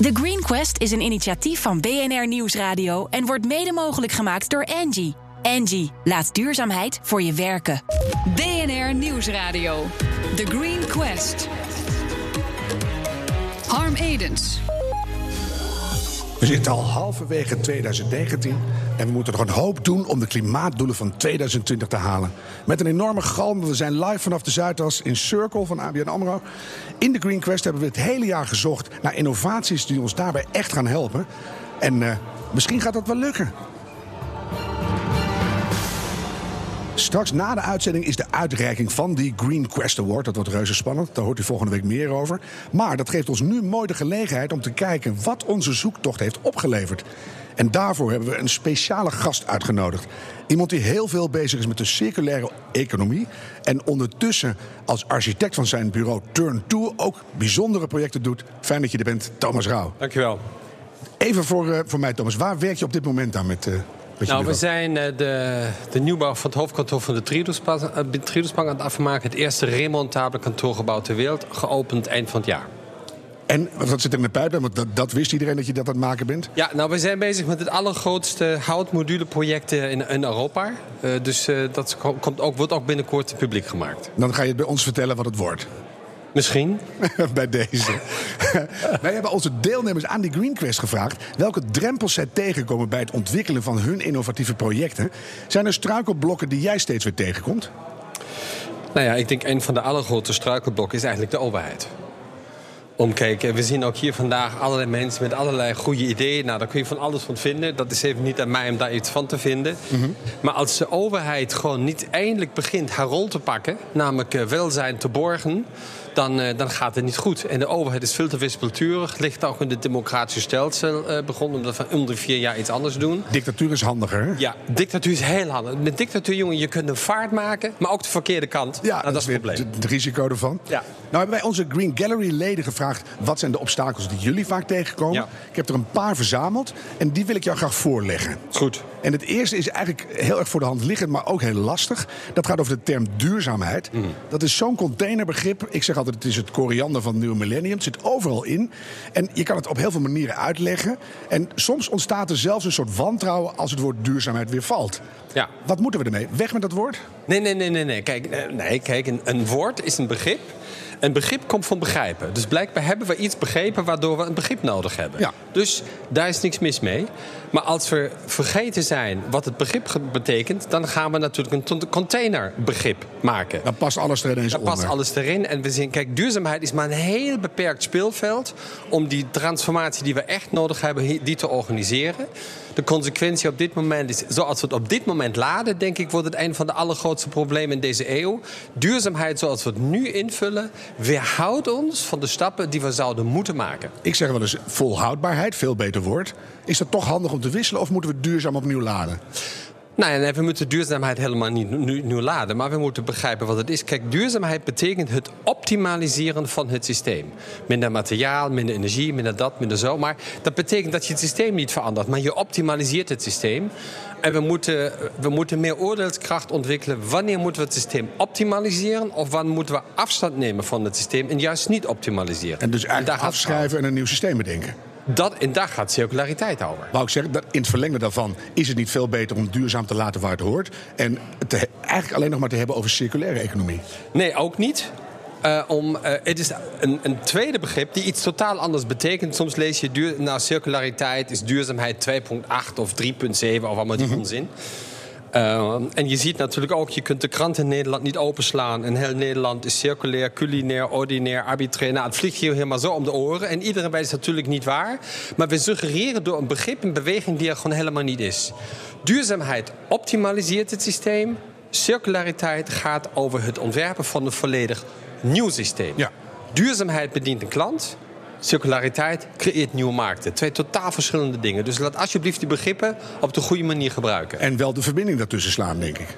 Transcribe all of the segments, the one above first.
The Green Quest is een initiatief van BNR Nieuwsradio en wordt mede mogelijk gemaakt door Angie. Angie, laat duurzaamheid voor je werken. BNR Nieuwsradio. The Green Quest. Harm Edens. We zitten al halverwege 2019 en we moeten nog een hoop doen om de klimaatdoelen van 2020 te halen. Met een enorme galm. We zijn live vanaf de Zuidas in Circle van ABN AMRO. In de Green Quest hebben we het hele jaar gezocht naar innovaties die ons daarbij echt gaan helpen. En uh, misschien gaat dat wel lukken. Straks na de uitzending is de uitreiking van die Green Quest Award. Dat wordt reuze spannend, daar hoort u volgende week meer over. Maar dat geeft ons nu mooi de gelegenheid om te kijken wat onze zoektocht heeft opgeleverd. En daarvoor hebben we een speciale gast uitgenodigd. Iemand die heel veel bezig is met de circulaire economie. En ondertussen als architect van zijn bureau Turn 2 ook bijzondere projecten doet. Fijn dat je er bent, Thomas Rauw. Dankjewel. Even voor, uh, voor mij, Thomas. Waar werk je op dit moment aan met... Uh, nou, we zijn uh, de, de nieuwbouw van het hoofdkantoor van de Triodos aan het afmaken. Het eerste remontabele kantoorgebouw ter wereld. Geopend eind van het jaar. En wat zit er in de pijp? Want dat, dat, wist iedereen dat je dat aan het maken bent? Ja, nou, we zijn bezig met het allergrootste houtmoduleproject in, in Europa. Uh, dus uh, dat komt ook, wordt ook binnenkort publiek gemaakt. Dan ga je bij ons vertellen wat het wordt. Misschien. bij deze. Wij hebben onze deelnemers aan die Green Quest gevraagd welke drempels zij tegenkomen bij het ontwikkelen van hun innovatieve projecten. Zijn er struikelblokken die jij steeds weer tegenkomt? Nou ja, ik denk een van de allergrootste struikelblokken is eigenlijk de overheid omkijken. We zien ook hier vandaag allerlei mensen met allerlei goede ideeën. Nou, daar kun je van alles van vinden. Dat is even niet aan mij om daar iets van te vinden. Mhm. Maar als de overheid gewoon niet eindelijk begint haar rol te pakken... namelijk uh, welzijn te borgen dan, uh, dan gaat het niet goed. En de overheid is veel te wispelturig. Ligt ook in het democratische stelsel uh, begonnen. Omdat we om de vier jaar iets anders doen. Dictatuur is handiger, hè? Ja, dictatuur is heel handig. Met dictatuur, jongen, je kunt een vaart maken, maar ook de verkeerde kant. Ja, nou, dat, is het probleem. Het risico ervan. Ja. Nou hebben wij onze Green Gallery leden gevraagd... wat zijn de obstakels die jullie vaak tegenkomen? Ja. Ik heb er een paar verzameld en die wil ik jou graag voorleggen. Goed. En het eerste is eigenlijk heel erg voor de hand liggend, maar ook heel lastig. Dat gaat over de term duurzaamheid. Mm. Dat is zo'n containerbegrip. Ik zeg altijd, het is het koriander van het nieuwe millennium. Het zit overal in. En je kan het op heel veel manieren uitleggen. En soms ontstaat er zelfs een soort wantrouwen als het woord duurzaamheid weer valt. Ja. Wat moeten we ermee? Weg met dat woord? Nee, nee, nee, nee. nee. Kijk, eh, nee, kijk een, een woord is een begrip. Een begrip komt van begrijpen. Dus blijkbaar hebben we iets begrepen waardoor we een begrip nodig hebben. Ja. Dus daar is niks mis mee. Maar als we vergeten zijn wat het begrip betekent, dan gaan we natuurlijk een containerbegrip maken. Dan past alles erin. Dan past alles erin. En we zien, kijk, duurzaamheid is maar een heel beperkt speelveld om die transformatie die we echt nodig hebben, die te organiseren. De consequentie op dit moment is, zoals we het op dit moment laden, denk ik, wordt het een van de allergrootste problemen in deze eeuw. Duurzaamheid zoals we het nu invullen, weerhoudt ons van de stappen die we zouden moeten maken. Ik zeg wel eens volhoudbaarheid, veel beter woord. Is dat toch handig om te wisselen of moeten we duurzaam opnieuw laden? Nou, nee, we moeten duurzaamheid helemaal niet nu, nu, laden. Maar we moeten begrijpen wat het is. Kijk, duurzaamheid betekent het optimaliseren van het systeem. Minder materiaal, minder energie, minder dat, minder zo. Maar dat betekent dat je het systeem niet verandert. Maar je optimaliseert het systeem. En we moeten, we moeten meer oordeelskracht ontwikkelen. Wanneer moeten we het systeem optimaliseren? Of wanneer moeten we afstand nemen van het systeem en juist niet optimaliseren? En dus eigenlijk afschrijven en een nieuw systeem bedenken? Dat, en daar gaat circulariteit over. Wou ik zeggen, in het verlengde daarvan is het niet veel beter om duurzaam te laten waar het hoort. En te, eigenlijk alleen nog maar te hebben over circulaire economie. Nee, ook niet. Uh, om, uh, het is een, een, tweede begrip die iets totaal anders betekent. Soms lees je duur, nou, circulariteit is duurzaamheid 2.8 of 3.7 of allemaal die mm -hmm. onzin. Uh, en je ziet natuurlijk ook, je kunt de krant in Nederland niet openslaan. En heel Nederland is circulair, culinair, ordinair, arbitrair. Nou, het vliegt hier helemaal zo om de oren. En iedereen weet het natuurlijk niet waar. Maar we suggereren door een begrip, een beweging die er gewoon helemaal niet is. Duurzaamheid optimaliseert het systeem. Circulariteit gaat over het ontwerpen van een volledig nieuw systeem. Ja. Duurzaamheid bedient een klant. Circulariteit creëert nieuwe markten. Twee totaal verschillende dingen. Dus laat alsjeblieft die begrippen op de goede manier gebruiken. En wel de verbinding daartussen slaan, denk ik.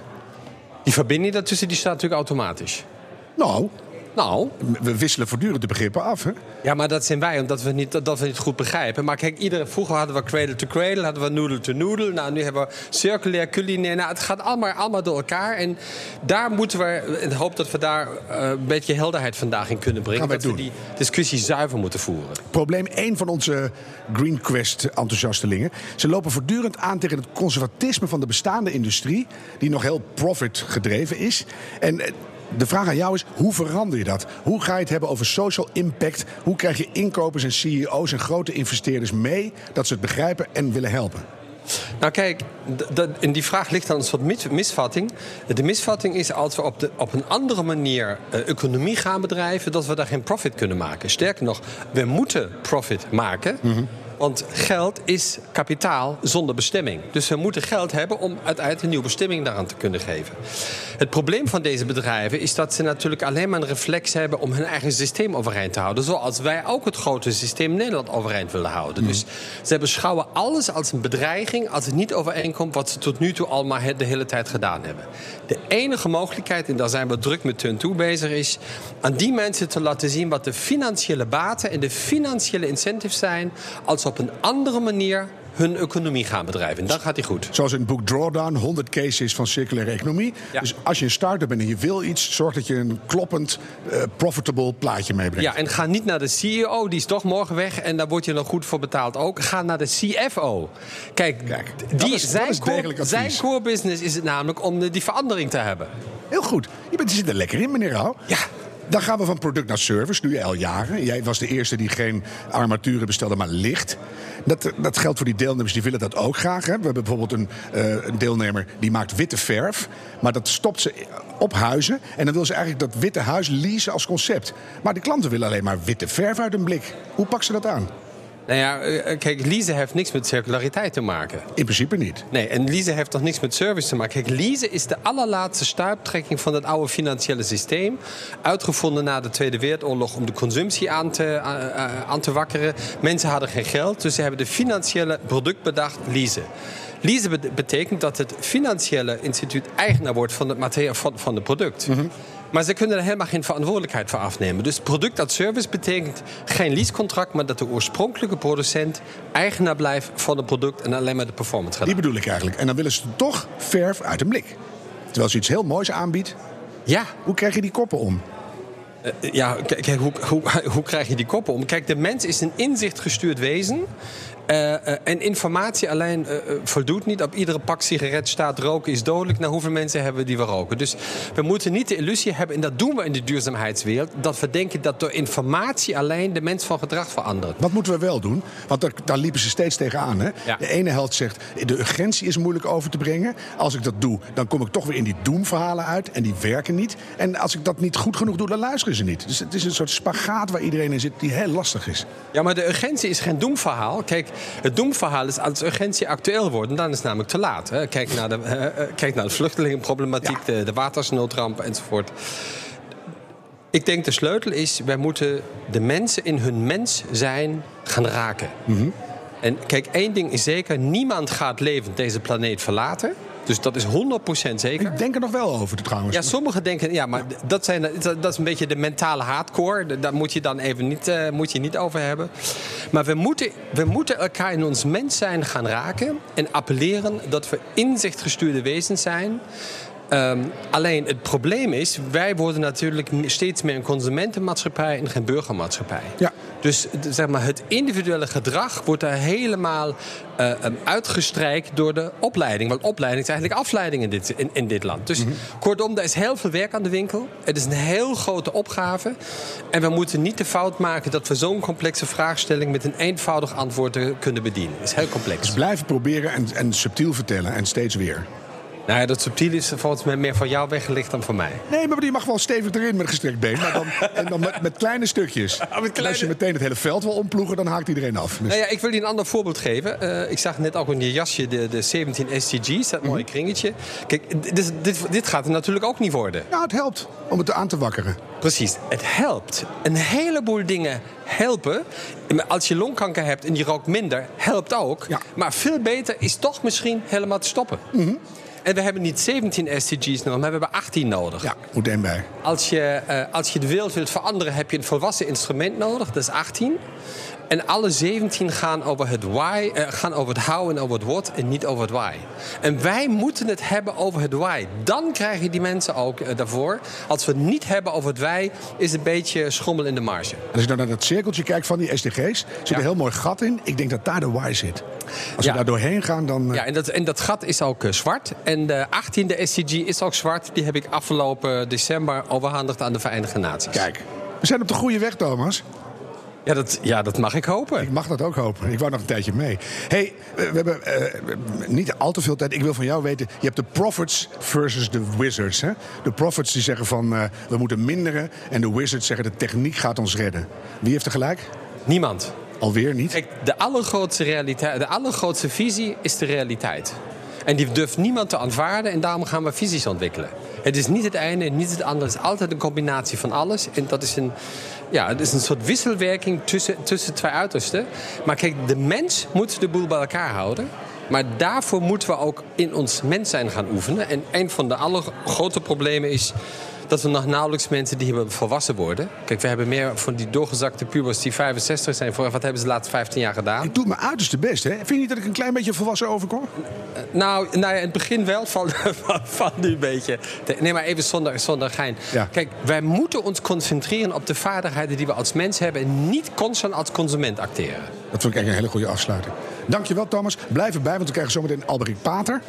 Die verbinding daartussen die staat natuurlijk automatisch. Nou, Nou, We wisselen voortdurend de begrippen af. Hè? ja, maar dat zijn wij, omdat we niet, dat we niet goed begrijpen. Maar kijk, iedere, vroeger hadden we cradle to cradle, hadden we noodle to noodle. Nou, nu hebben we circulair, culinair. Nou, het gaat allemaal, allemaal door elkaar. En daar moeten we, in de hoop dat we daar eh, een beetje helderheid vandaag in kunnen brengen. Dat we doen. die discussie zuiver moeten voeren. Probleem 1 van onze Green Quest enthousiastelingen. Ze lopen voortdurend aan tegen het conservatisme van de bestaande industrie, die nog heel profit gedreven is. En eh, de vraag aan jou is: hoe verander je dat? Hoe ga je het hebben over social impact? Hoe krijg je inkopers en CEO's en grote investeerders mee dat ze het begrijpen en willen helpen? Nou kijk, in die vraag ligt dan een soort mis- misvatting. De misvatting is als we op, de, op een andere manier eh, economie gaan bedrijven... dat we daar geen profit kunnen maken. Sterker nog, we moeten profit maken... Want geld is kapitaal zonder bestemming. Dus we moeten geld hebben om uiteindelijk een nieuwe bestemming daaraan te kunnen geven. Het probleem van deze bedrijven is dat ze natuurlijk alleen maar een reflex hebben om hun eigen systeem overeind te houden. Zoals wij ook het grote systeem Nederland overeind willen houden. Dus ze beschouwen alles als een bedreiging als het niet overeenkomt wat ze tot nu toe al maar de hele tijd gedaan hebben. De enige mogelijkheid, en daar zijn we druk met Turn toe bezig, is aan die mensen te laten zien wat de financiële baten en de financiële incentives zijn als ze op een andere manier hun economie gaan bedrijven. En dan gaat die goed. Zoals in het boek Drawdown, 100 cases van circulaire economie. Ja. Dus als je een start-up bent en je wil iets, zorg dat je een kloppend, eh, profitable plaatje meebrengt. Ja, en ga niet naar de CEO, die is toch morgen weg en daar word je nog goed voor betaald ook. Ga naar de CFO. Kijk, Kijk, die, is- zijn, core, zijn core business is het namelijk om de- die verandering te hebben. Heel goed. Je, bent, je zit er lekker in, meneer Rauw. Ja. Dan gaan we van product naar service, nu al jaren. Jij was de eerste die geen armaturen bestelde, maar licht. Dat, dat geldt voor die deelnemers, die willen dat ook graag. Hè. We hebben bijvoorbeeld een, eh, deelnemer die maakt witte verf. Maar dat stopt ze op huizen. En dan wil ze eigenlijk dat witte huis leasen als concept. Maar de klanten willen alleen maar witte verf uit een blik. Hoe pakt ze dat aan? Nou ja, eh, kijk, leasen heeft niks met circulariteit te maken. In principe niet. Nee, en leasen heeft toch niks met service te maken. Kijk, leasen is de allerlaatste stuiptrekking van het oude financiële systeem. Uitgevonden na de Tweede Wereldoorlog om de consumptie aan te, aan, aan- te wakkeren. Mensen hadden geen geld, dus ze hebben de financiële product bedacht, leasen. Leasen bet- betekent dat het financiële instituut eigenaar wordt van het materiaal van, van het product. Maar ze kunnen er helemaal geen verantwoordelijkheid voor afnemen. Dus product als service betekent geen leasecontract, maar dat de oorspronkelijke producent eigenaar blijft van het product en alleen maar de performance gaat Die bedoel ik eigenlijk. En dan willen ze toch verf uit een blik. Terwijl ze iets heel moois aanbiedt. Ja, Hoe krijg je die koppen om? ja kijk, kijk, hoe, hoe, hoe krijg je die koppen om? Kijk, de mens is een inzichtgestuurd wezen. Eh, eh, en informatie alleen eh, voldoet niet. Op iedere pak sigaret staat roken is dodelijk. Nou, hoeveel mensen hebben die we roken? Dus we moeten niet de illusie hebben, en dat doen we in de duurzaamheidswereld... dat we denken dat door informatie alleen de mens van gedrag verandert. Wat moeten we wel doen? Want daar, daar liepen ze steeds tegenaan. Hè? Ja. De ene helft zegt, de urgentie is moeilijk over te brengen. Als ik dat doe, dan kom ik toch weer in die doemverhalen uit. En die werken niet. En als ik dat niet goed genoeg doe, dan luisteren ze niet. Dus het is een soort spagaat waar iedereen in zit die heel lastig is. Ja, maar de urgentie is geen doemverhaal. Kijk, het doemverhaal is als urgentie actueel wordt. Dan is het namelijk te laat. Hè. Kijk, naar de, eh, kijk naar de vluchtelingenproblematiek, Ja. de, de watersnoodramp enzovoort. Ik denk de sleutel is, wij moeten de mensen in hun mens zijn gaan raken. En kijk, één ding is zeker, niemand gaat levend deze planeet verlaten. Dus dat is 100% zeker. Ik denk er nog wel over trouwens. Ja, sommigen denken, ja, maar dat, zijn, dat dat is een beetje de mentale hardcore. Daar moet je dan even niet, eh, moet je niet over hebben. Maar we moeten, we moeten elkaar in ons mens zijn gaan raken en appelleren dat we inzichtgestuurde wezens zijn. Ehm, alleen het probleem is, wij worden natuurlijk steeds meer een consumentenmaatschappij en geen burgermaatschappij. Ja. Dus zeg maar, het individuele gedrag wordt daar helemaal um, uitgestrijkt door de opleiding. Want opleiding is eigenlijk afleiding in dit, in, in dit land. Dus kortom, er is heel veel werk aan de winkel. Het is een heel grote opgave. En we moeten niet de fout maken dat we zo'n complexe vraagstelling met een eenvoudig antwoord eh, kunnen bedienen. Het is heel complex. Dus blijven proberen en, en subtiel vertellen en steeds weer. Nou ja, dat subtiel is volgens mij meer van jou weggelegd dan van mij. Nee, maar die mag wel stevig erin met een gestrekt been. Maar dan, en dan met, met kleine stukjes. kleine- En als je meteen het hele veld wil omploegen, dan haakt iedereen af. Dus Nou ja, ik wil je een ander voorbeeld geven. Eh, ik zag net ook in je jasje de, de 17 SDG's, dat mooie kringetje. Kijk, dit, dit, dit gaat er natuurlijk ook niet worden. ja, het helpt om het aan te wakkeren. Precies, het helpt. Een heleboel dingen helpen. Als je longkanker hebt en je rookt minder, helpt ook. Ja. Maar veel beter is toch misschien helemaal te stoppen. En we hebben niet 17 SDG's nodig, maar we hebben 18 nodig. Ja, moet één bij. Als je, eh, als je de wereld wilt veranderen, heb je een volwassen instrument nodig. Dat is 18. En alle 17 gaan over het why, eh, gaan over het how en over het what en niet over het why. En wij moeten het hebben over het why. Dan krijgen die mensen ook eh, daarvoor. Als we het niet hebben over het why, is het een beetje schommel in de marge. Als je dan naar dat cirkeltje kijkt van die SDG's, zit Ja. een heel mooi gat in. Ik denk dat daar de why zit. Als Ja. we daar doorheen gaan, dan... eh, Ja, en dat, en dat gat is ook zwart. En de 18e SDG is ook zwart. Die heb ik afgelopen december overhandigd aan de Verenigde Naties. Kijk, we zijn op de goede weg, Thomas. Ja, dat, ja, dat mag ik hopen. Ik mag dat ook hopen. Ik wou nog een tijdje mee. hey, we hebben eh, niet al te veel tijd. Ik wil van jou weten, je hebt de prophets versus de wizards. Hè? De prophets die zeggen van, eh, we moeten minderen. En de wizards zeggen, de techniek gaat ons redden. Wie heeft er gelijk? Niemand. Alweer niet? Kijk, de allergrootste, realiteit, de allergrootste visie is de realiteit. En die durft niemand te aanvaarden en daarom gaan we visies ontwikkelen. Het is niet het ene en niet het andere. Het is altijd een combinatie van alles. En dat is een, ja, het is een soort wisselwerking tussen, tussen twee uitersten. Maar kijk, de mens moet de boel bij elkaar houden. Maar daarvoor moeten we ook in ons mens zijn gaan oefenen. En een van de allergrote problemen is dat we nog nauwelijks mensen die volwassen worden. Kijk, we hebben meer van die doorgezakte pubers die 65 zijn. Voor, wat hebben ze de laatste 15 jaar gedaan? Ik doe mijn uiterste best, hè? Vind je niet dat ik een klein beetje volwassen overkom? Nou, nou ja, in het begin wel van, van, van nu een beetje. Nee, maar even zonder, zonder gein. Ja. Kijk, wij moeten ons concentreren op de vaardigheden die we als mens hebben... en niet constant als consument acteren. Dat vind ik eigenlijk een hele goede afsluiting. Dankjewel, Thomas. Blijf erbij, want we krijgen zometeen Alberik Pater.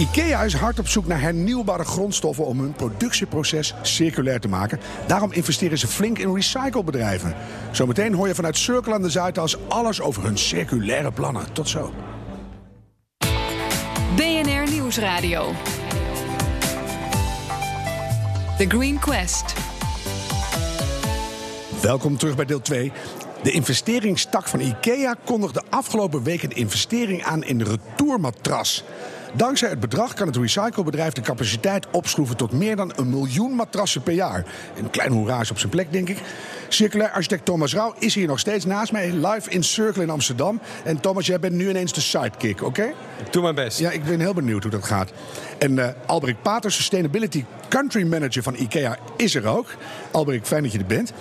IKEA is hard op zoek naar hernieuwbare grondstoffen om hun productieproces circulair te maken. Daarom investeren ze flink in recyclebedrijven. Zometeen hoor je vanuit Circle aan de Zuidas alles over hun circulaire plannen. Tot zo. BNR Nieuwsradio. The Green Quest. Welkom terug bij deel 2. De investeringstak van IKEA kondigde afgelopen week een investering aan in retourmatras. Dankzij het bedrag kan het recyclebedrijf de capaciteit opschroeven tot meer dan een miljoen matrassen per jaar. Een klein hoera is op zijn plek, denk ik. Circulair architect Thomas Rauw is hier nog steeds naast mij, live in Circle in Amsterdam. En Thomas, jij bent nu ineens de sidekick, oké? Ik doe mijn best. Ja, ik ben heel benieuwd hoe dat gaat. En eh Albrecht Pater, Sustainability Country Manager van IKEA, is er ook. Albrecht, fijn dat je er bent.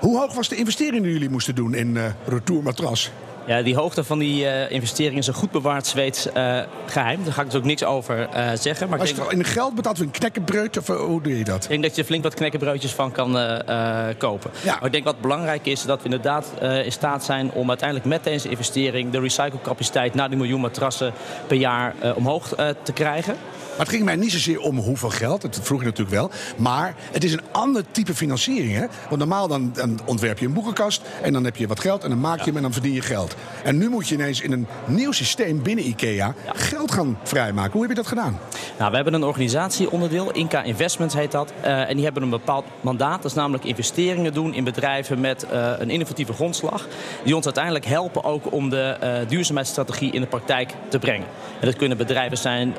Hoe hoog was de investering die jullie moesten doen in eh retourmatras? Ja, die hoogte van die eh, investering is een goed bewaard Zweeds eh, geheim. Daar ga ik dus ook niks over eh, zeggen. Maar ik Als je denk, het in geld betaalt, een knekkenbreuk, of hoe doe je dat? ik denk dat je er flink wat knekkenbroodjes van kan kopen. Ja. Maar ik denk wat belangrijk is, dat we inderdaad in staat zijn om uiteindelijk met deze investering de recyclecapaciteit naar die miljoen matrassen per jaar omhoog te krijgen. Maar het ging mij niet zozeer om hoeveel geld, dat vroeg je natuurlijk wel. Maar het is een ander type financiering. Hè? Want normaal dan, dan ontwerp je een boekenkast en dan heb je wat geld en dan maak je hem en dan verdien je geld. En nu moet je ineens in een nieuw systeem binnen IKEA geld gaan vrijmaken. Hoe heb je dat gedaan? Nou, we hebben een organisatieonderdeel, Inca Investments heet dat. eh, en die hebben een bepaald mandaat. Dat is namelijk investeringen doen in bedrijven met eh, een innovatieve grondslag. Die ons uiteindelijk helpen ook om de eh, duurzaamheidsstrategie in de praktijk te brengen. En dat kunnen bedrijven zijn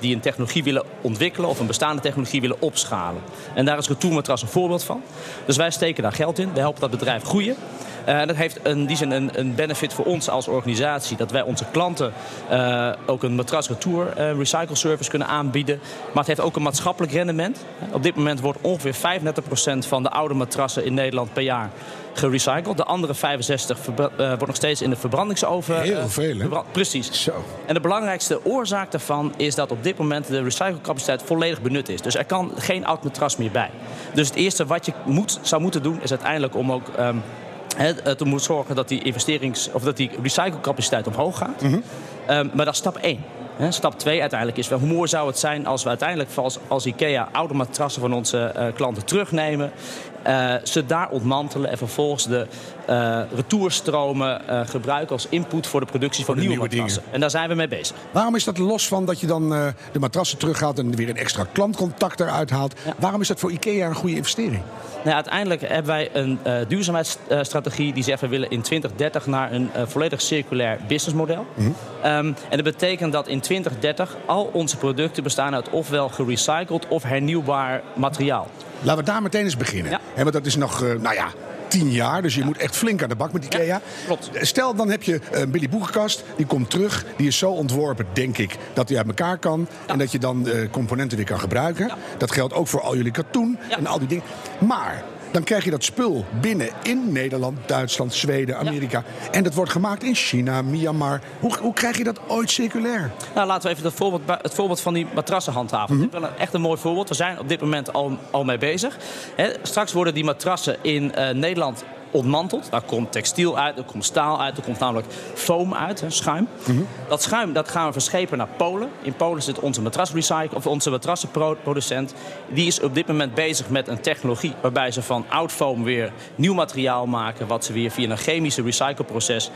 die een technologie willen ontwikkelen of een bestaande technologie willen opschalen. En daar is Retourmatras een voorbeeld van. Dus wij steken daar geld in. We helpen dat bedrijf groeien. Eh, dat heeft in die zin een, een benefit voor ons als organisatie. Dat wij onze klanten eh, ook een matras retour eh, recycle service kunnen aanbieden. Maar het heeft ook een maatschappelijk rendement. Op dit moment wordt ongeveer 35% van de oude matrassen in Nederland per jaar gerecycled. De andere 65 verbra- eh, wordt nog steeds in de verbrandingsoven. Heel veel, hè? Precies. Zo. En de belangrijkste oorzaak daarvan is dat op dit moment de recyclecapaciteit volledig benut is. Dus er kan geen oud matras meer bij. Dus het eerste wat je moet, zou moeten doen is uiteindelijk om ook. ehm, het te moeten zorgen dat die investerings- of dat die recyclecapaciteit omhoog gaat. Ehm, maar dat is stap 1. Hè, stap 2 uiteindelijk is wel hoe mooi zou het zijn als we uiteindelijk als, als IKEA oude matrassen van onze eh, klanten terugnemen. Eh, ze daar ontmantelen en vervolgens de eh retourstromen eh, gebruiken als input voor de productie van de nieuwe, nieuwe dingen. matrassen. En daar zijn we mee bezig. Waarom is dat los van dat je dan de matrassen terughaalt en weer een extra klantcontact eruit haalt? Waarom is dat voor IKEA een goede investering? Nou, uiteindelijk hebben wij een duurzaamheidsstrategie die zegt we willen in 2030 naar een volledig circulair businessmodel. Ehm, en dat betekent dat in 2030 al onze producten bestaan uit ofwel gerecycled of hernieuwbaar materiaal. Laten we daar meteen eens beginnen. Ja. Hè, want dat is nog, eh, nou ja, tien jaar. Dus je moet echt flink aan de bak met IKEA. klopt. Stel, dan heb je een Billy Boekenkast. Die komt terug. Die is zo ontworpen, denk ik, dat die uit elkaar kan. En dat je dan eh, componenten weer kan gebruiken. Dat geldt ook voor al jullie katoen en al die dingen. Maar dan krijg je dat spul binnen in Nederland, Duitsland, Zweden, Amerika. En dat wordt gemaakt in China, Myanmar. Hoe, hoe krijg je dat ooit circulair? Nou, laten we even het voorbeeld, het voorbeeld van die matrassen handhaven. Dit is wel een, echt een mooi voorbeeld. We zijn op dit moment al, al mee bezig. Straks worden die matrassen in eh, Nederland ontmanteld. Daar komt textiel uit, er komt staal uit, er komt namelijk foam uit, hè, schuim. Dat schuim dat gaan we verschepen naar Polen. In Polen zit onze matrasrecycle, of onze matrassenproducent. Die is op dit moment bezig met een technologie waarbij ze van oud foam weer nieuw materiaal maken, wat ze weer via een chemische recycleproces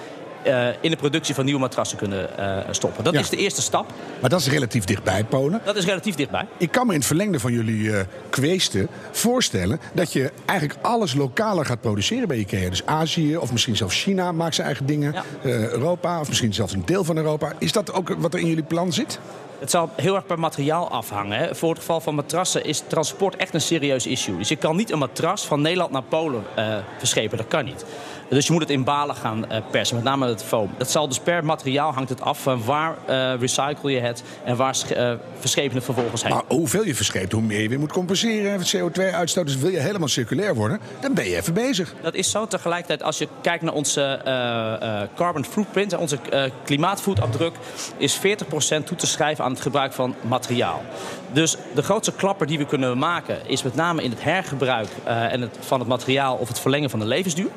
in de productie van nieuwe matrassen kunnen eh, stoppen. Dat Ja. is de eerste stap. Maar dat is relatief dichtbij, Polen. Dat is relatief dichtbij. Ik kan me in het verlengde van jullie eh kweesten voorstellen dat je eigenlijk alles lokaler gaat produceren bij IKEA. Dus Azië of misschien zelfs China maakt zijn eigen dingen. Ja. Eh, Europa of misschien zelfs een deel van Europa. Is dat ook wat er in jullie plan zit? Het zal heel erg per materiaal afhangen. Hè. Voor het geval van matrassen is transport echt een serieus issue. Dus je kan niet een matras van Nederland naar Polen eh, verschepen. Dat kan niet. Dus je moet het in balen gaan eh, persen, met name het foam. Dat zal dus per materiaal hangt het af van waar eh, recycle je het en waar eh, verschepen het vervolgens heen. Maar hoeveel je verscheept, hoe meer je weer moet compenseren. CO2-uitstoot. Dus wil je helemaal circulair worden, dan ben je even bezig. Dat is zo. Tegelijkertijd, als je kijkt naar onze carbon footprint, onze klimaatvoetafdruk, is 40% toe te schrijven aan het gebruik van materiaal. Dus de grootste klapper die we kunnen maken is met name in het hergebruik en het, van het materiaal of het verlengen van de levensduur.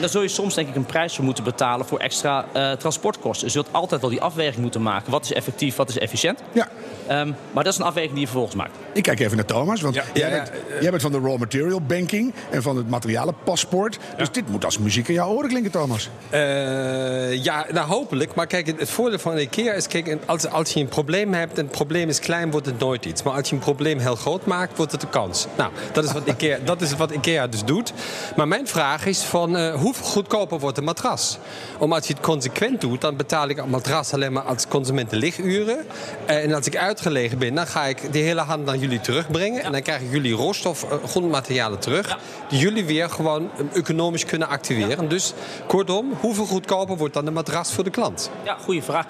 Daar zul je soms denk ik een prijs voor moeten betalen voor extra eh, transportkosten. Dus je zult altijd wel die afweging moeten maken. Wat is effectief, wat is efficiënt? Ja. Ehm, maar dat is een afweging die je vervolgens maakt. Ik kijk even naar Thomas, want Ja, jij, bent, jij bent van de raw material banking en van het materialenpaspoort. Dus dit moet als muziek in jouw oren klinken, Thomas. Eh, ja, nou hopelijk. Maar kijk, het, voordeel van IKEA is... Kijk, als, als je een probleem hebt en het probleem is klein, wordt het nooit iets. Maar als je een probleem heel groot maakt, wordt het een kans. Nou, dat is wat IKEA, dat is wat IKEA dus doet. Maar mijn vraag is van, eh, hoeveel goedkoper wordt een matras? Om als je het consequent doet, dan betaal ik een matras alleen maar als consument de lichuren. Eh, en als ik uitgelegen ben, dan ga ik de hele hand naar jullie terugbrengen. En dan krijgen jullie rooststof, eh, grondmaterialen terug. Die jullie weer gewoon eh, economisch kunnen activeren. Dus kortom, hoeveel goedkoper wordt dan de matras voor de klant? Ja, goede vraag.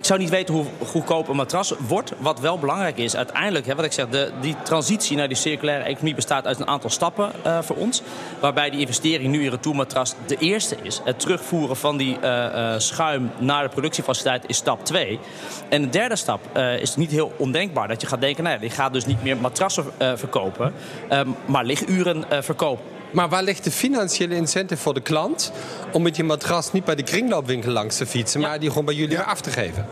Ik zou niet weten hoe goedkoop een matras wordt. Wat wel belangrijk is, uiteindelijk, hè, wat ik zeg, de, die transitie naar die circulaire economie bestaat uit een aantal stappen eh, voor ons. Waarbij die investering nu in retourmatras de eerste is. Het terugvoeren van die eh, eh, schuim naar de productiefaciliteit is stap 2. En de derde stap is niet heel ondenkbaar. Dat je gaat denken, nou, ja, je gaat dus niet meer matrassen verkopen, eh, maar liguren verkopen. Maar waar ligt de financiële incentive voor de klant om met je matras niet bij de kringloopwinkel langs te fietsen, maar die gewoon bij jullie weer af te geven?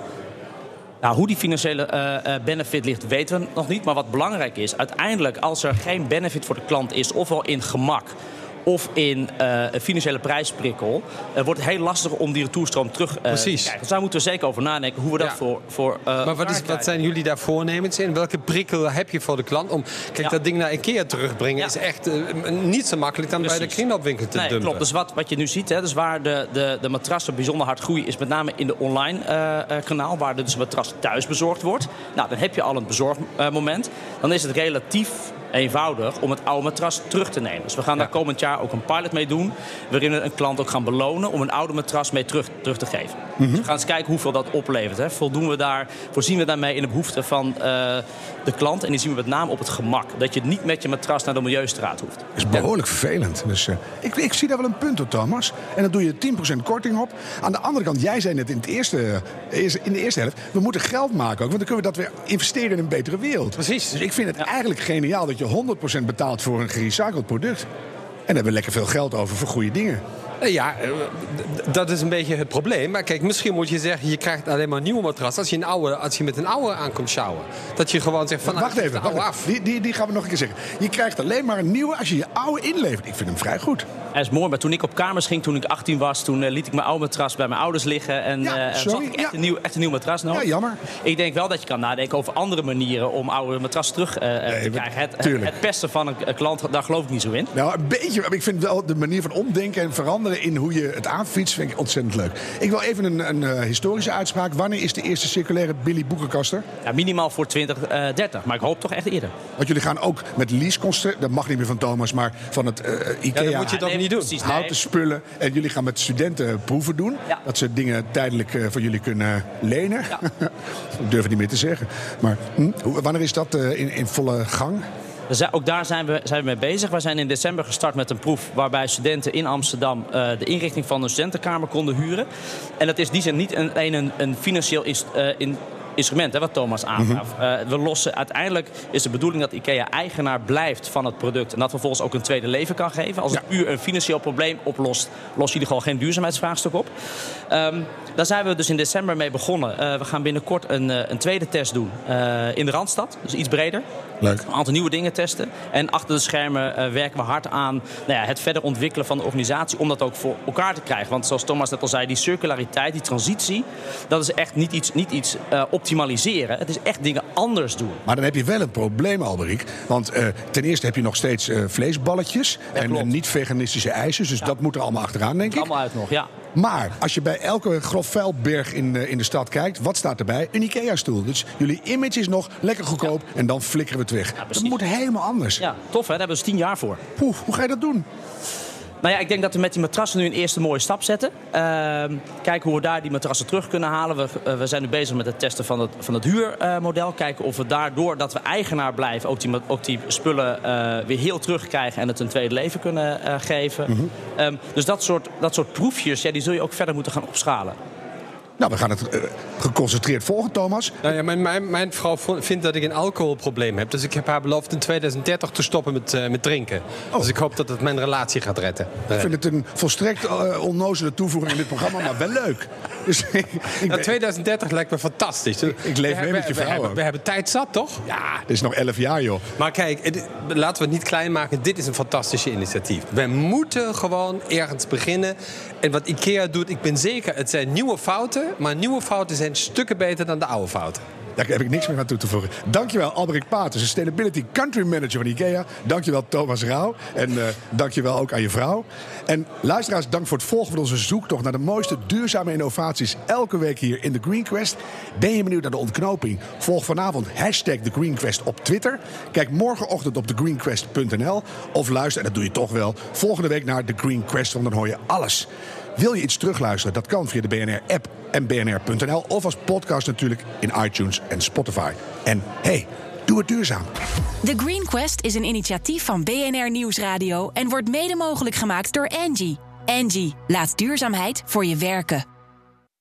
Nou, hoe die financiële eh, eh, benefit ligt, weten we nog niet. Maar wat belangrijk is, uiteindelijk als er geen benefit voor de klant is, ofwel in gemak of in eh, een financiële prijsprikkel, eh, wordt het heel lastig om die retourstroom terug eh, Precies. te krijgen. Dus daar moeten we zeker over nadenken hoe we dat Ja. voor, voor Maar wat, is, wat zijn jullie daar voornemens in? Welke prikkel heb je voor de klant? Om, kijk, Ja. dat ding naar Ikea terugbrengen Ja. is echt niet zo makkelijk dan bij de kringloopwinkel te Nee, dumpen. klopt. Dus wat, wat je nu ziet, hè, dus waar de, de, de matrassen bijzonder hard groeien, is met name in de online kanaal, waar dus een matras thuis bezorgd wordt. Nou, dan heb je al een bezorgmoment. Dan is het relatief eenvoudig om het oude matras terug te nemen. Dus we gaan daar komend jaar ook een pilot mee doen, waarin we een klant ook gaan belonen om een oude matras mee terug, terug te geven. Dus we gaan eens kijken hoeveel dat oplevert. Hè. Voldoen we daar, voorzien we daarmee in de behoeften van eh, de klant? En die zien we met name op het gemak. Dat je niet met je matras naar de milieustraat hoeft. is behoorlijk vervelend. Dus eh, ik, ik zie daar wel een punt op, Thomas. En dan doe je 10% korting op. Aan de andere kant, jij zei net in, het eerste, eerste- in de eerste helft... we moeten geld maken ook, want dan kunnen we dat weer investeren in een betere wereld. Precies. Dus ik vind het eigenlijk geniaal dat je 100% betaalt voor een gerecycled product. En dan hebben we lekker veel geld over voor goede dingen. Eh, Ja, eh, dat is een beetje het probleem. Maar kijk, misschien moet je zeggen, je krijgt alleen maar een nieuwe matras als je, een oude, als je met een oude aankomt sjouwen. Dat je gewoon zegt van, nou, wacht even, wacht af. Die, die, die gaan we nog een keer zeggen. Je krijgt alleen maar een nieuwe als je je oude inlevert. Ik vind hem vrij goed. Hij is mooi, maar toen ik op kamers ging, toen ik 18 was, toen eh, liet ik mijn oude matras bij mijn ouders liggen. En Ja, eh, sorry, zag ik echt, ja. een nieuw, echt een nieuw matras nodig. Ja, jammer. Ik denk wel dat je kan nadenken over andere manieren om oude matras terug eh, te krijgen. Het, het, tuurlijk. het pesten van een klant, daar geloof ik niet zo in. Nou, een beetje. maar Ik vind wel de manier van omdenken en veranderen in hoe je het aanfietst, vind ik ontzettend leuk. Ik wil even een, een eh, historische uitspraak. Wanneer is de eerste circulaire Billy Boekenkaster? Ja, minimaal voor 2030, maar ik hoop toch echt eerder. Want jullie gaan ook met leaseconstructie, dat mag niet meer van Thomas, maar van het Ikea. Ja, dat moet je toch Nee, niet doen? precies, nee. Houten spullen. En jullie gaan met studenten proeven doen. Ja. Dat ze dingen tijdelijk eh, van jullie kunnen lenen. ik durf het niet meer te zeggen. Maar hm, wanneer is dat eh, in, in volle gang? We zijn- Ook daar zijn we, zijn we mee bezig. We zijn in december gestart met een proef waarbij studenten in Amsterdam eh, de inrichting van een studentenkamer konden huren. En dat is in die zin niet een- alleen een, een financieel eh, in- instrument, hè, wat Thomas aangaf. Mhm. Eh, we lossen, uiteindelijk is de bedoeling dat IKEA eigenaar blijft van het product. En dat vervolgens ook een tweede leven kan geven. Als het puur een financieel probleem oplost, lossen jullie gewoon geen duurzaamheidsvraagstuk op. Ehm, daar zijn we dus in december mee begonnen. Eh, we gaan binnenkort een, eh, een tweede test doen eh, in de Randstad. Dus iets breder. Leuk. Een aantal nieuwe dingen testen. En achter de schermen werken we hard aan nou ja, het verder ontwikkelen van de organisatie. Om dat ook voor elkaar te krijgen. Want zoals Thomas net al zei, die circulariteit, die transitie. Dat is echt niet iets, niet iets optimaliseren. Het is echt dingen anders doen. Maar dan heb je wel een probleem, Alberik. Want ten eerste heb je nog steeds vleesballetjes. en klopt. eh, niet veganistische ijsjes. Dus dat moet er allemaal achteraan, denk ik. Allemaal uit nog, ja. Maar als je bij elke grof vuilberg in, eh, in de stad kijkt, wat staat erbij? Een IKEA-stoel. Dus jullie image is nog lekker goedkoop en dan flikkeren we het weg. dat moet helemaal anders. Ja, tof hè, daar hebben we dus tien jaar voor. Poeh, hoe ga je dat doen? Nou ja, ik denk dat we met die matrassen nu een eerste mooie stap zetten. Ehm, kijken hoe we daar die matrassen terug kunnen halen. We, eh, we zijn nu bezig met het testen van het, van het huurmodel. kijken of we daardoor dat we eigenaar blijven... ook die, ook die spullen eh, weer heel terugkrijgen... en het een tweede leven kunnen eh, geven. Ehm, dus dat soort, dat soort proefjes, ja, die zul je ook verder moeten gaan opschalen. Nou, we gaan het eh, geconcentreerd volgen, Thomas. Nou ja, mijn, mijn, mijn vrouw vindt dat ik een alcoholprobleem heb. Dus ik heb haar beloofd in 2030 te stoppen met, eh, met drinken. Dus ik hoop dat het mijn relatie gaat redden. Ik vind het een volstrekt eh, onnozele toevoeging in dit programma, maar wel leuk. Dus ik, ik Nou, ben- 2030 lijkt me fantastisch. ik leef We mee met je hebben- we vrouw hebben-. We hebben tijd zat, toch? ja, dit is nog 11 jaar, joh. Maar kijk, het- laten we het niet klein maken. Dit is een fantastische initiatief. We moeten gewoon ergens beginnen. En wat IKEA doet, ik ben zeker, het zijn nieuwe fouten. Maar nieuwe fouten zijn stukken beter dan de oude fouten. Daar heb ik niks meer aan toe te voegen. Dankjewel, Alberik Pater, Sustainability Country Manager van IKEA. Dankjewel, Thomas Rauw. En eh dankjewel ook aan je vrouw. En luisteraars, dank voor het volgen van onze zoektocht naar de mooiste duurzame innovaties. Elke week hier in The Green Quest. Ben je benieuwd naar de ontknoping? Volg vanavond hashtag Quest op Twitter. Kijk morgenochtend op thegreenquest.nl. Of luister, en dat doe je toch wel, volgende week naar The Green Quest. Want dan hoor je alles. Wil je iets terugluisteren? Dat kan via de BNR-app en bnr.nl. Of als podcast natuurlijk in iTunes en Spotify. En hey, doe het duurzaam. The Green Quest is een initiatief van BNR Nieuwsradio en wordt mede mogelijk gemaakt door Angie. Angie, laat duurzaamheid voor je werken.